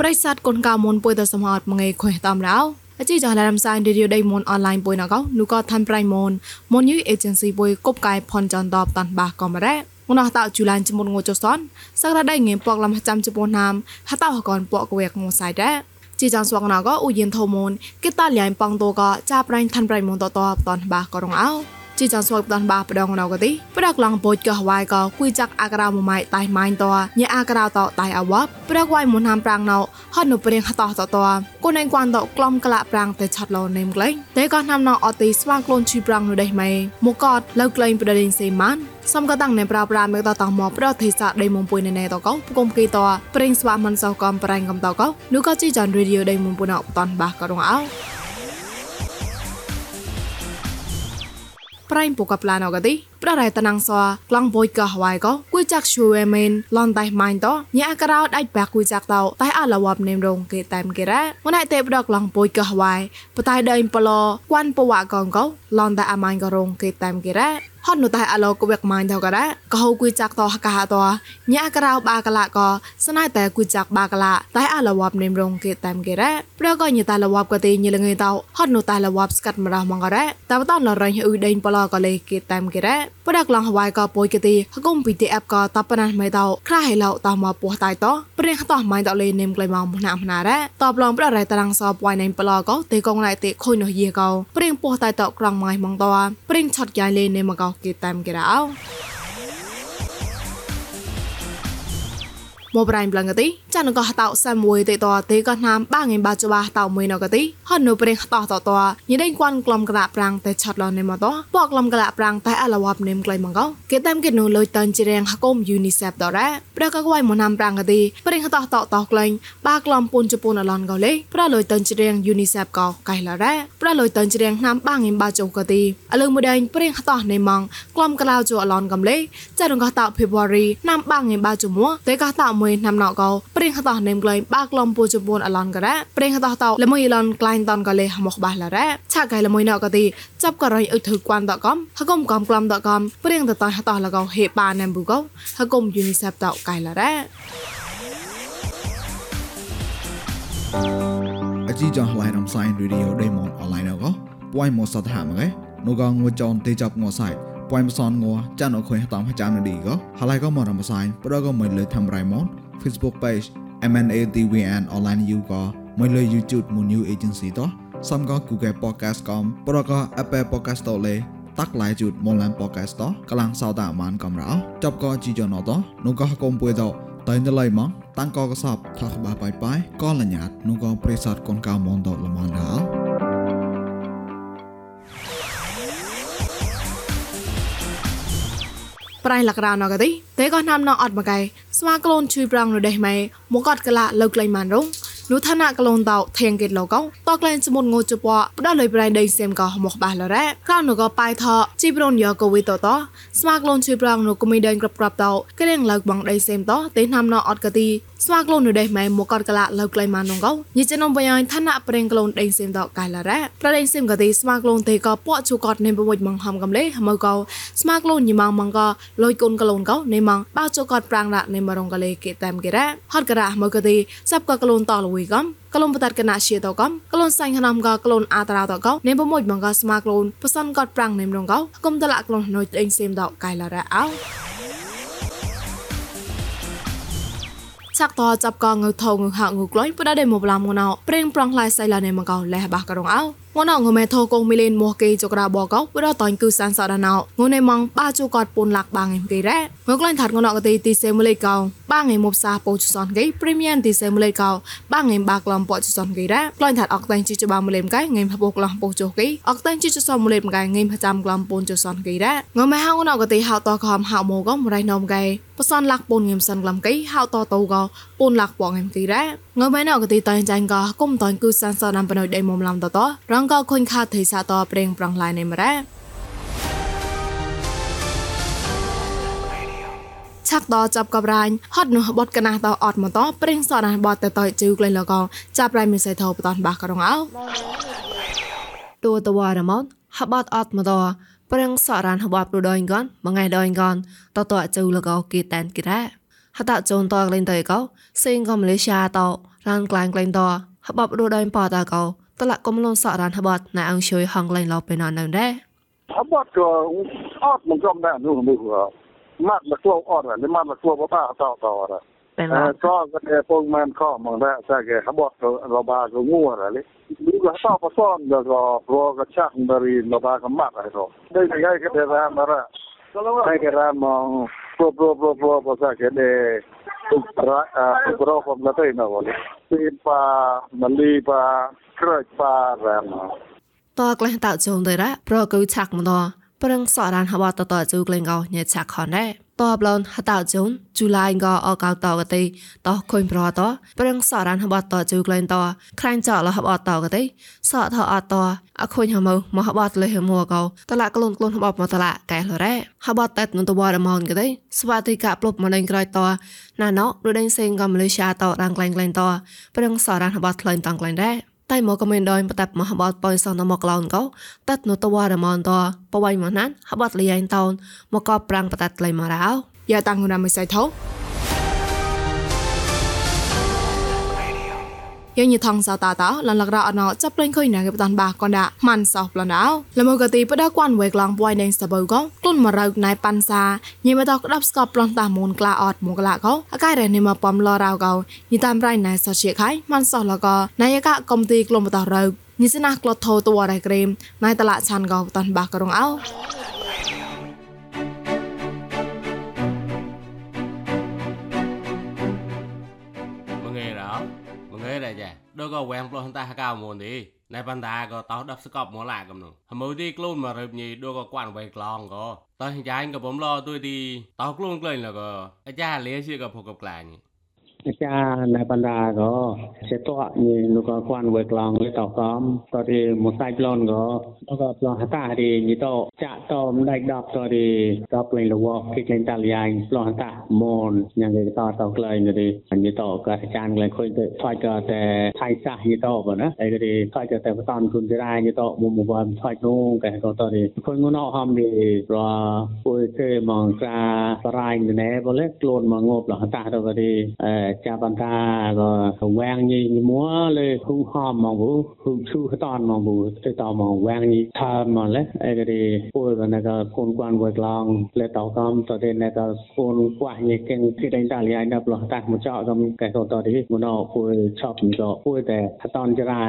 ប្រិស័តកូនកៅមុនពុយទៅសមអត់មងេខុយតាមរោអជីចលរំសាយឌីរីដៃមុនអនឡាញពុយណកោនូក៏ឋានប្រៃមុនមុនយូអេเจนស៊ីពុយកົບកាយផនចនតបតាន់បាកំរ៉េងណោះតៅជូឡានចមុនងូចសនសក្តាដៃងេពកលំចាំជប៉ុនណាមហតៅកនពកវេកងសៃដែរជីចាងស្វកណកោអ៊ូយិនធមូនគេតាលៀងប៉ងតូក៏ចាប្រៃឋានប្រៃមុនតតបតាន់បាក៏រងអោ ជីចាស្វកតាន់បាប្រដងណៅកទីប្រដកឡងពោចក៏វាយក៏គួយចាក់អាក្រៅមួយម៉ៃតៃម៉ៃតញ៉ាអាក្រៅតតៃអវបប្រដកវាយមុនហាំប្រាំងណៅហត់នៅព្រៀងហតតតគូនឯងគួនតក្លំក្លាប្រាំងតែឆាត់លោនេមក្លែងតែក៏ណាំណៅអត់ទីស្វាងខ្លួនឈីប្រាំងនៅដេះម៉ៃមកកតលើក្លែងប្រដេញសេម៉ានសំក៏តាំងនៅប្រាប្រាមេតតមកប្រទេសាដៃមុំពុយនៅណែតកោគុំគីតព្រិងស្វាមិនសោកំប្រៃកំតកោនោះក៏ជីចាន់រីឌីយោដៃមុំពុណអបតនបាក៏រងអោ ប្រៃពុកប្លានអកទីប្ររៃតណាំងសក្លងបុយកោះវ៉ៃកោគួយចាក់ឈូវេមេនឡនតៃម៉ៃតញ៉ាក្រោដាច់បាក់គួយចាក់តោតៃអឡវ៉ាប់នេមរងគេតាមគេរ៉ាមណៃទេប្រដក្លងបុយកោះវ៉ៃបតៃដេញប្លោគួនពវ៉ាកងកោឡនតៃអាម៉ៃក៏រងគេតាមគេរ៉ា ហត់នោះតែអឡកវេកម៉ៃទៅក៏ដែរក៏ហូគួយចាក់តហកាតញ៉ាក្រៅបាកលាក៏ស្នៃតែគួយចាក់បាកលាតែអឡវ៉ាប់នេមរងគេតាមគេរ៉ាប្រក៏ញតែលវ៉ាប់ក៏ទីញលងទៅហត់នោះតែលវ៉ាប់ស្កាត់មរះមកក៏ដែរតែបតនរញអ៊ុយដេញប្លោក៏លេគេតាមគេរ៉ាប្រដកឡងហវ៉ៃក៏ពុយគេទីហកុំពីទីអេបក៏តបណាស់មិនទៅខ្លះឲ្យឡោតមកពោះតៃតព្រៀងតោះម៉ៃតលេនេមក្លៃមកមណាមណារ៉ាតបឡងប្ររៃតារាងសបវ៉ៃនេមប្លោក៏ទីកងឡៃទីខុយនោះយេក៏ព្រៀងពោះតៃតក្រងម៉ៃមកតព្រៀងឆត់យ៉ៃលេនេមក៏គេតាមគេរ៉ា មកប្រៃប្លងកទីចានក៏ហតោសាមួយទេតទេក៏ណាមបាងឯបាចបាតោមួយណកទីហននៅប្រេងតោតតញីដេងគួនក្លំក្រាប្រាំងតែឆាត់លនេមកតបកក្លំក្រាប្រាំងតែអលវ៉ាប់នេមក្លៃមកកគេតាមគេនៅលុយតានជារៀងហកុំយូនីសេបតរ៉ាប្រកកវៃមកណាមប្រាំងកទីប្រេងតោតតក្លែងបាក្លំពុនជពុនអឡនកោលេប្រលុយតានជារៀងយូនីសេបកោកៃឡរ៉ាប្រលុយតានជារៀងណាមបាងឯបាចុកទីអលឺមួយដេងប្រេងតោនេម៉ងក្លំក្រាវជអឡនកំលេចារងកតោ February ណាមបាងឯបាចមួតែកតោមួយណាំណកោព្រៀងហតោនេមក្លែងបាក្លំពូជពួនអឡនក៏រ៉ាព្រៀងហតោតោល្មួយឡនក្លែងតនក៏លេហមកបាស់ឡារ៉ាឆាកៃល្មួយណក៏ទីចាប់ក៏រៃអ៊ុធឺគួនតកំហកុំកំក្លំតកំព្រៀងតតហតោលកោហេបាណាំប៊ូកោហកុំយូនីសេបតកៃឡារ៉ាអជីចងឡៃនំសៃរីឌីអូដេម៉ុនអនឡាញកោពួយមកសតហាមកែនោះក៏ងួចនទេចាប់ងសៃ ពួយមសនងចានអខុយតាមចាំនឌីក៏ហើយក៏មករំសាយប្រក៏មិនលើធ្វើរៃម៉ុន Facebook page MNADWN online you ក៏មកលើ YouTube មួយ new agency តោះសំក៏ Google Podcast កំប្រក៏ Apple Podcast តលេតាក់ឡាយជូតមកឡាន podcast តកលាំងសោតាមានកំរោចប់ក៏ជីយ៉ណតនោះក៏កុំពួយតតែនៅឡៃមកតាំងក៏កសបថាក្បាបាយបាយក៏លញ្ញាតនោះក៏ប្រិស័តកូនកៅមនតលមនដល់ ប្រៃលករណកទីតែក៏ណាំណអត់មកកៃស្វាក្លូនជួយប្រងនៅដេះម៉ែមកអត់កលាលើក្លែងម៉ានរងនោះឋានៈក្លូនតោធៀងកេតលោកតក្លែងសមុនងូជពផ្ដល់លុយប្រៃដេសេមក៏មកបាសលរ៉ាក្រៅនោះក៏ប៉ៃថជីប្រូនយកវីតតស្វាក្លូនជួយប្រងនោះក៏មានដេញក្របក្របតោក្លែងលើកបងដេសេមតទេណាំណអត់កទី ស្វាក្លូននៅដេម៉ែមកកតកលាលើក្លែងម៉ានងកោញិចិនំបយ៉ាងឋានៈប្រេងក្លូនដេសេមតកៃឡារ៉ាប្រដេសេមកទីស្វាក្លូនទេក៏ពក់ជូកតនេបវុចម៉ងហំកំលេមកកោស្វាក្លូនញីម៉ងម៉ងក៏លុយកូនក្លូនកោនេម៉ងបោជូកតប្រាំងដាក់នេមរងកលេគេតាមគេរ៉ាហត់ករ៉ាមកទីសាប់ក៏ក្លូនតលវីកំក្លូនបតាត់កណាជាតកំក្លូនសាញ់ខ្នំក៏ក្លូនអាតារោតកោនេបមួយម៉ងក៏ស្មាក្លូនបសនកតប្រាំងនេមរងកោគុំតឡាក្លូនណុយដេសេមតកៃឡារ៉ាអោ ឆាក់តចាប់កងងើថងងើហាងងើក្លែងបដដេមកឡាមងណោប្រេងប្រងឡៃសៃឡានេមកោលះបាក់ករងអោងួនងមេថោកងមីលេនមកគេចក្រាបកោបរតនគឺសានសដណោងួនឯម៉ងបាជូកតពុនលាក់បាងឯគេរ៉ងើក្លែងថាត់ងួនអកទីទីសេមលេកោ បាងឯមុបសាពោជសនគេព្រីមៀមទីសេមលេកោបាងឯបាក្លំពោជសនគេរ៉ក្លែងថាត់អកតែងជីចបាមលេមកែងេមផបក្លំពោជគេអកតែងជីចសមលេមកែងេមផចាំក្លំពុនជសនគេរ៉ងើមេហៅងួនអកទីហៅតខំហៅមកកំរៃណោមកែបសនលាក់ពុនងេមសិនក្លំគេហៅតតោកោពុនលាក់បងឯគេរ៉ងើមេណោកទីតៃចាញ់កោគុំតនគឺសានសដាំបណុយដៃមុំឡំតតរងកោខុញខាទេសាតប្រេងប្រងឡៃនៃមរ៉ា ឆាក់តចាប់កបរាញ់ហត់នោះបត់កណាស់តអត់មកតប្រេងសណាបត់តតជឺក្លែងលកចាប់រៃមានសៃថោបតនបាក់ករងអោតួតវ៉ារមនហបត់អត់មកតប្រេងសរានហបត់ប្រដងកនមួយថ្ងៃដងកនតតជឺលកគេតានគេរ៉ាហតចូនតក្លែងតៃកោសេងកមលេសាតរានក្លែងក្លែងតហបបរដៃប៉តាកោតលកំលងសរានហបតណៃអងជួយហងក្លែងឡោពេលណនដែរ Habot ko ot mo kom da nu mu ko. Mat la klo ot la mat la klo ba ta ta ta ra. ពេល Eh ឡោ ko ko de pong man ko mo da sa ke habot ko lo ba ko ngu ra le. Lu ga ta pa son da ko pro ga chak dari lo ba ka mat ai ro. Dai ga ga de ra ma ra. Kai ke ra mo pro pro pro pro pa sa ke de ra a pro ko na tai na wale. Ti pa mali pa kraj pa ra ma. តក្លែងតោជុំទៅរ៉ាប្រកូឆាក់មកត ប្រឹងសរានហបតតជូក្លែងកោញ៉ាឆាក់ខនដែរតបឡនហតោជុំជូឡៃកោអកោតកទេតខុញប្រតប្រឹងសរានហបតជូក្លែងតខ្លាញ់ចលហបតកទេសថអតអខុញហមមហបតលេហមួកោតឡាក្លូនក្លូនហបមកតឡាកែលរ៉ាហបតតនតវរមនកទេស្វាតិកប្លុបមកដេញក្រោយតណាណោរដេញសេងកមលេសាតរាងក្លែងក្លែងតប្រឹងសរានហបតក្លែងតងក្លែងដែរ តែមកក៏មានដោយបតាប់មហបតបយសនមកក្លងកោតាត់នតវរមនតបវៃមកណានហបតលីយ៉ៃតោនមកក៏ប្រាំងបតាត់ក្លែងមករោយ៉ាតាំងងណាមិនសៃថោ យើងញីថងសោតាតោលនលករអណោចាប់លេងខុយណាគេបតាន់បាកនដាម៉ាន់សោប្លណៅលមកទីបដកួនវេក្លងពួយដេងសបៅកងក្លុនមករោណៃប៉ាន់សាញីមកតក្តាប់ស្កបប្លន់តាមូនក្លាអត់មកក្លាកោអកាយរនេះមកបំលរៅកោញីតាមរៃណៃសជាខៃម៉ាន់សោលកោណៃយកកំទីក្លុំបតរៅញីសណាក្លត់ថោតវរៃក្រេមណៃតឡាឆានកោបតាន់បាករងអោ ដូចក៏វែងផ្លោះតាកៅមុនទីណែបណ្ដាក៏តោដប់ស្កប់មកឡាកំនោះហមើទីខ្លួនមករឹបញីដូចក៏គាត់វែងក្លងក៏តោះចាញ់ក៏បំឡទួយទីតោខ្លួនក្លែងលក៏អាចារ្យលេជាក៏ភកកក្លាញ អាចារ្យនៅបណ្ដាក៏សេតអនេះនោះក៏គួនវេក្លងលេតកំតទីមួយសាច់ប្លន់ក៏ដល់ក៏ប្លន់ហតារីនេះតចាក់តមដៃដប់តទីតផ្លេងលវគេក្លែងតាលយ៉ាញប្លន់ហតាមនញ៉ាងគេតតក្លែងនេះនេះតក៏អាចារ្យក្លែងខុយទៅថយក៏តែថៃសាសនេះតបើណាហើយគេថយក៏តែបតនគុនទីរ៉ានេះតមុំមកបានថយនោះគេក៏តទីខុយងណោហំនេះប្រពួយទេមកក្រាបរៃណែបើលេខ្លួនមកងប់លហតាទៅក៏ទីអឺចាប់បន្តាក៏វាងញីមួលេហុហមមកဘူးហុឈូតនមកဘူးទៅតមកវាងញីថាមកលេអេរីពួរណកគូនគួនវក្លងលេតកំតទេណកគូនគួញីគិនទីដេញតាលីណបឡោះតាមកចោកំកែកតទេមុនអពួរឆប់ចោពួរតែតនចរ៉ែ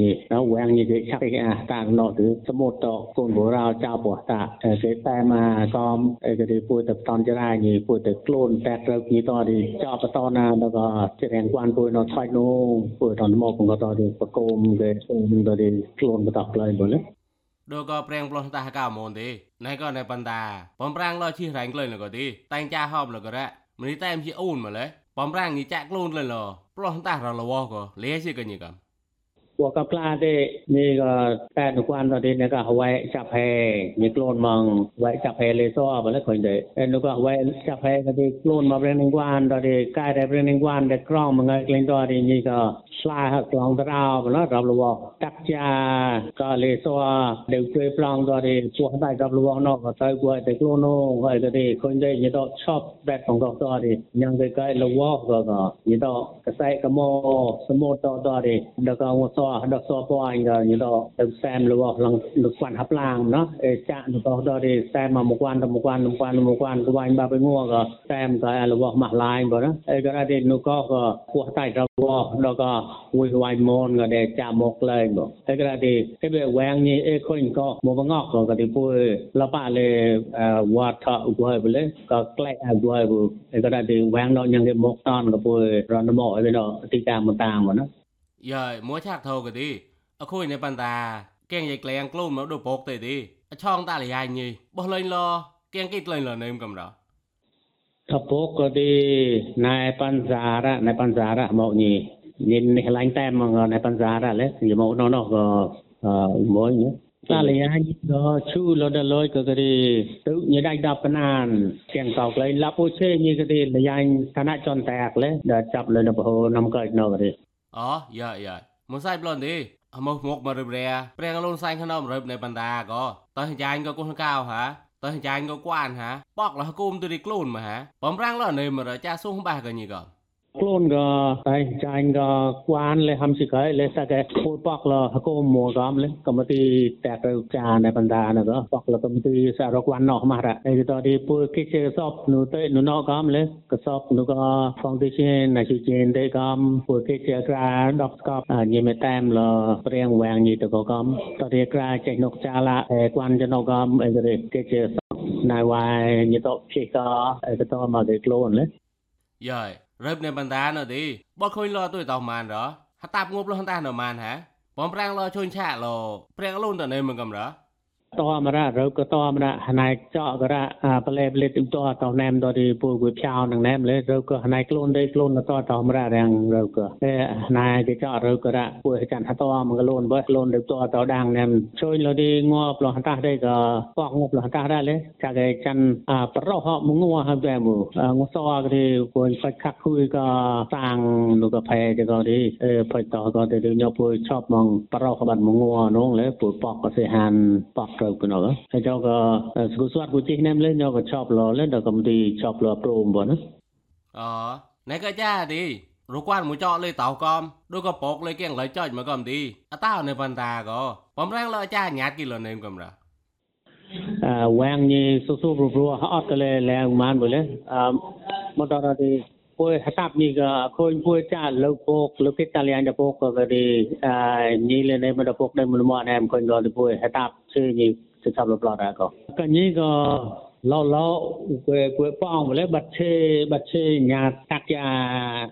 ញីនៅវាងញីគេឆាប់គេអាតាណោះទៅសមុតតគូនបរោចៅពោះតាគេតែមកកំអេរីពួរតែតនចរ៉ែញីពួរតែខ្លួនតែត្រូវញីតទីចោបតនា nó có chỉ riêng quan bùi nó thoát nó bùi thằng mò cũng có tao đi bạc côm cái chúng ta đi chuồn bạc tạc lại bữa nữa ដូចក៏ប្រេងប្លោះតាកៅមនទេណៃក៏នៅប៉ុន្តាបំប្រាំងលោជីរ៉ែងក្លែងលកទេតែងចាហោមលករ៉ាមិនតែមជាអូនមកលេបំប្រាំងនេះចាក់ខ្លួនលលប្លោះតារលវក៏លេជាកញីកំ พวกกับปลาที่นี่ก็แปดทุกวันตอนนี้เนี่ยก็เอาไว้จับแพมีกลนมองไว้จับแพเลยซ้อไปแล้วคนเดียวเอ็นก็เอาไว้จับแพก็ที่กลนมาเป็นหนึ่งวันตอนนี้ใกล้ได้เป็นหนึ่งวันแต่กล้องมันก็เกรงตอนนี้นี่ก็สลายหักกลองตราวไปแล้วรับรู้ว่าตักจาก็เลยซ้อเดี๋ยวช่วยปลองตอนนี้พวกได้รับรู้ว่านอกก็ใช้กล้วยแต่กลนโน่ก็ไอ้ที่คนเดียวนี่ต้อชอบแบบของก็ตอนนี้ยังใกล้ๆรู้ว่าก็ก็นี่ต้อกระใสกระโมสมุดต่อตอนนี้แล้วก็หัวซ้อរបស់របស់ពអញដល់យដល់ទៅសែមរបស់ឡងលោកគាត់ហាប់ឡាងណោះអេចាក់របស់ដល់ទេសែមមក10000 10000 10000 10000ក្បាញ់បាបងក៏សែមក៏របស់ម៉ាស់ឡាយបើណាអេក៏ដែរនោះក៏ក៏ពោះតៃរបស់ដល់ក៏អួយក្បាញ់មនក៏ដែរចាក់មកឡើងបើអេក៏ដែរទេវាវែងនេះអេខុញក៏មកងក់ក៏ទៅពួយលបលេវត្តវល់បលេក៏ក្លែកអវល់អេក៏ដែរវែងដល់យ៉ាងគេមកតនក៏ពួយរនមកអីដល់ទីតាមតាមបើណា ឆាក់ធោក៏ទីអខុយនៅបន្តាកៀងយាយក្លែងក្លូនមកដូចពកទេទីអឆងតាលយាយញីបោះលេងលកៀងគិតលេងលនឹមកំដៅ Kapok ko di nai panzara nai panzara mau ni nhìn lain tem mà nai panzara le ni mau no no ko mo ni ta le ya ni do chu lo da loy ko di tu ni dai da panan kiang kau lai la po che ni ko di le yan thana chon tak le da chap le no ho nam ka no ko di អូយើយើមកសៃប្លន់ទីអមកមកមករឹបរែប្រេងលូនសៃក្នុងរឹបនៅបន្តាក៏តើចាញ់ក៏គោះកៅហាតើចាញ់ក៏គួនហាបកលះគុំទៅទីខ្លួនមកហាបំរាំងលនៅមរចាសុំបាសក៏ញីក៏ អខ្លួនក៏តែចាញ់ក៏គួនលេហំសិកៃលេសកែពូប៉កលហកុំមួកំលេកំទីតែទៅចានៅបណ្ដាណក៏ប៉កលកំទីសារកវ៉ាន់ណោះមករ៉ឯទៅទីពូគិជសពនោះទៅនោះណោកំលេក៏សពនោះក៏ foundation ណាជិជិនទៅកំពូគិជក្រាដកស្កបញិមេតាមលព្រៀងវាងញីទៅក៏កំតទីក្រាចេះនុកចាឡាអេគួនចណកំអេទៅគិជសពណៃវ៉ៃ ញីទៅភីក៏អេទៅមកទៅខ្លួនលេយើយរើបនៅបណ្ដានៅទីបើឃើញលទុយតោម៉ានរហតាប់ងប់លហតានៅម៉ានហាបំប្រាំងលជូនឆាលព្រៀងលូនតនៅមិនកំរ តមរៈរកតមរៈណៃចករៈប្លែប្លែទិតតណែមតទីពូគួយផ្ោនឹងណែមលេរកណៃខ្លួនដេខ្លួនតតមរៈរាំងរកតែណៃគេចករករៈពូចាន់ហតមកខ្លួនបើខ្លួនដេតតដាងណែមជួយលទីងាប់លហតាដេក៏បកងប់លហតាដែរលេចាគេចាន់ប្ររោះមងัวហើយតែមងសអគេគួយផាច់ខាក់គួយក៏សាងនោះក៏ផែទៅក៏ទីអឺផាច់តក៏ទៅញប់ពូชอบมองប្ររោះបាត់មងัวនោះលេពូបកក៏សិហានបក కనుక అయితే ఒక గుసవాట్ గుచ్చి నేమ్లేదు ఒక షాప్ లో లేదు ఒక షాప్ లో ప్రో బోను này cái cha đi rồi quan mũi cho lên tàu com đôi có bột lên kiêng lại cho mà cầm đi à tao này phần tà gò bấm răng lợi cha nhạt kia lần em cầm ra à quang như số số rùa rùa họ cái lề lề màn bữa lên à một đó là đi phôi hạt tạp như cái khôi phôi cha lâu bột lâu cái ta liền đã bột cái đi à như lên đây mà đã bột đây mà em còn rồi thì phôi hạt tạp រាំងលចាញាតគីឡូនេមកំរអឺវាងញីសុសុព្រោះព្រោះអត់កលេលែងបានបើលេអឺមកដល់ទីពួយហតាប់នេះក៏ខូនពួយចាលោកពកលោកគេតាលៀងដពកក៏ទីអឺញីលេនៃមកដពកដែលមកមកណែមខូនក៏ទីពួយហតាប់ជឿញីទៅចាប់លប្លត់ក៏ក៏ញីក៏ឡោឡោគួយគួយប៉ងម្លេបាត់ឆេបាត់ឆេញ៉ាតាក់យ៉ា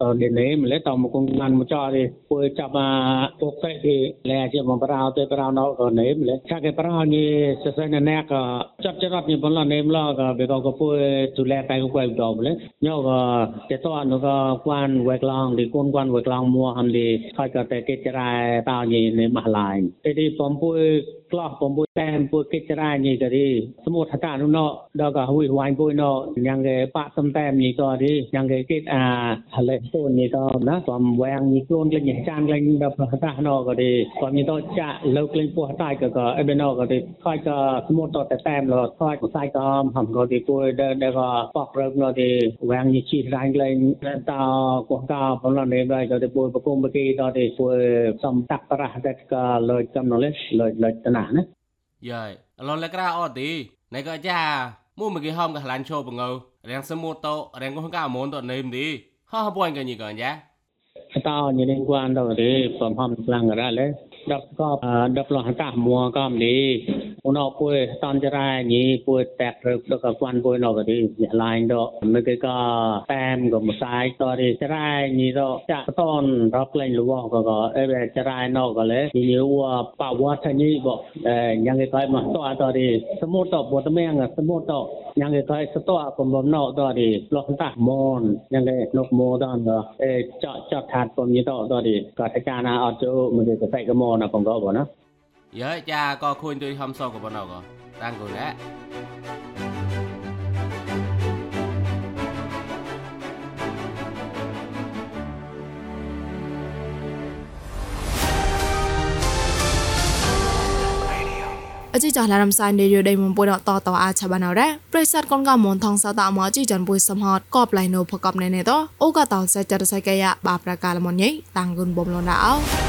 តដេនេម្លេតមកគងបានមកចោទេគួយចាប់មកពុកតែគេលែជាមកប្រោទៅប្រោណោក៏នេម្លេឆាគេប្រោញីសសនណែក៏ចាត់ចរត់ញីបន្លនេមឡក៏បេក៏ពួយទូលែតែគួយដល់ម្លេញោក៏តែតអនុក៏គួនវែកឡងទីគួនគួនវែកឡងមួហំលីហើយក៏តែគេចរ៉ែតោញីនេមឡាយទេទីបំពួយក្លោះបំពួយតែពួយគេចរ៉ែញីក៏ទីសមុទ្រហតានុណោដល់ក៏ហួយវ៉ៃពួយណោយ៉ាងគេប៉សំតែញីក៏ទីយ៉ាងគេគេអាហលេសូនញីក៏ណាបំវាងញីខ្លួនលេងចានលេងដល់ហតាណោក៏ទីក៏ញីទៅចាក់លើកលេងពោះតែក៏ក៏អេបេណោក៏ទីហើយក៏សមុទ្រតែតែមលហើយក៏សាយក៏ហំក៏ទីពួយដើដល់ក៏ប៉ករើកណោទីវាងញីជីរ៉ៃលេងតោកោះកោបំឡនេដែរក៏ទីពួយប្រគំបកីដល់ទីពួយសំតាក់ប្រះតែក៏លើចំណលេលើលើតណាណាយើយឡលក្រៅអត់ទីណែក៏ចាមួយមកគេហមក៏ឡានឈោបងើរៀងសមុតតរៀងកោះកៅមនតនេមទីហោះពួយកញីក៏ចា tao như liên quan đâu thì phẩm hầm lăng ra lấy đập có đập lo cả mùa có đi nó bôi tan cho ra nhỉ bôi tẹt rồi được cả quan bôi nó thì nhà lại đó mấy cái có tem của một sai to thì cho ra nhỉ đó chả ton rắp lên lúa có có ê về cho ra nó có lấy thì như bảo quá thay nhỉ bộ những cái cái mà to to thì sớm một to bộ tấm em là sớm một to những cái cái sớm to của một nó to thì lo cả mòn những cái lục mò đó đó ê chọn chọn thạt của như đó đó thì có thể cha na ở chỗ mình cái phải cái mò nào còn có của nó យើយចាក៏ខូនទុយហំសក៏ប៉ុណ្ណោះក៏តាំងគូណែអជីចាឡារំសាយនេរីដេមុំពួយតតតអាឆបាណរ៉ាប្រិស័តកនកមនថងសតអមអជីចាន់ពួយសំហតកបឡៃណូផកបណេនេតអូកតោសេចតសៃកយ៉ាបាប្រកាលមនញីតាំងគុនបំលនដាអោ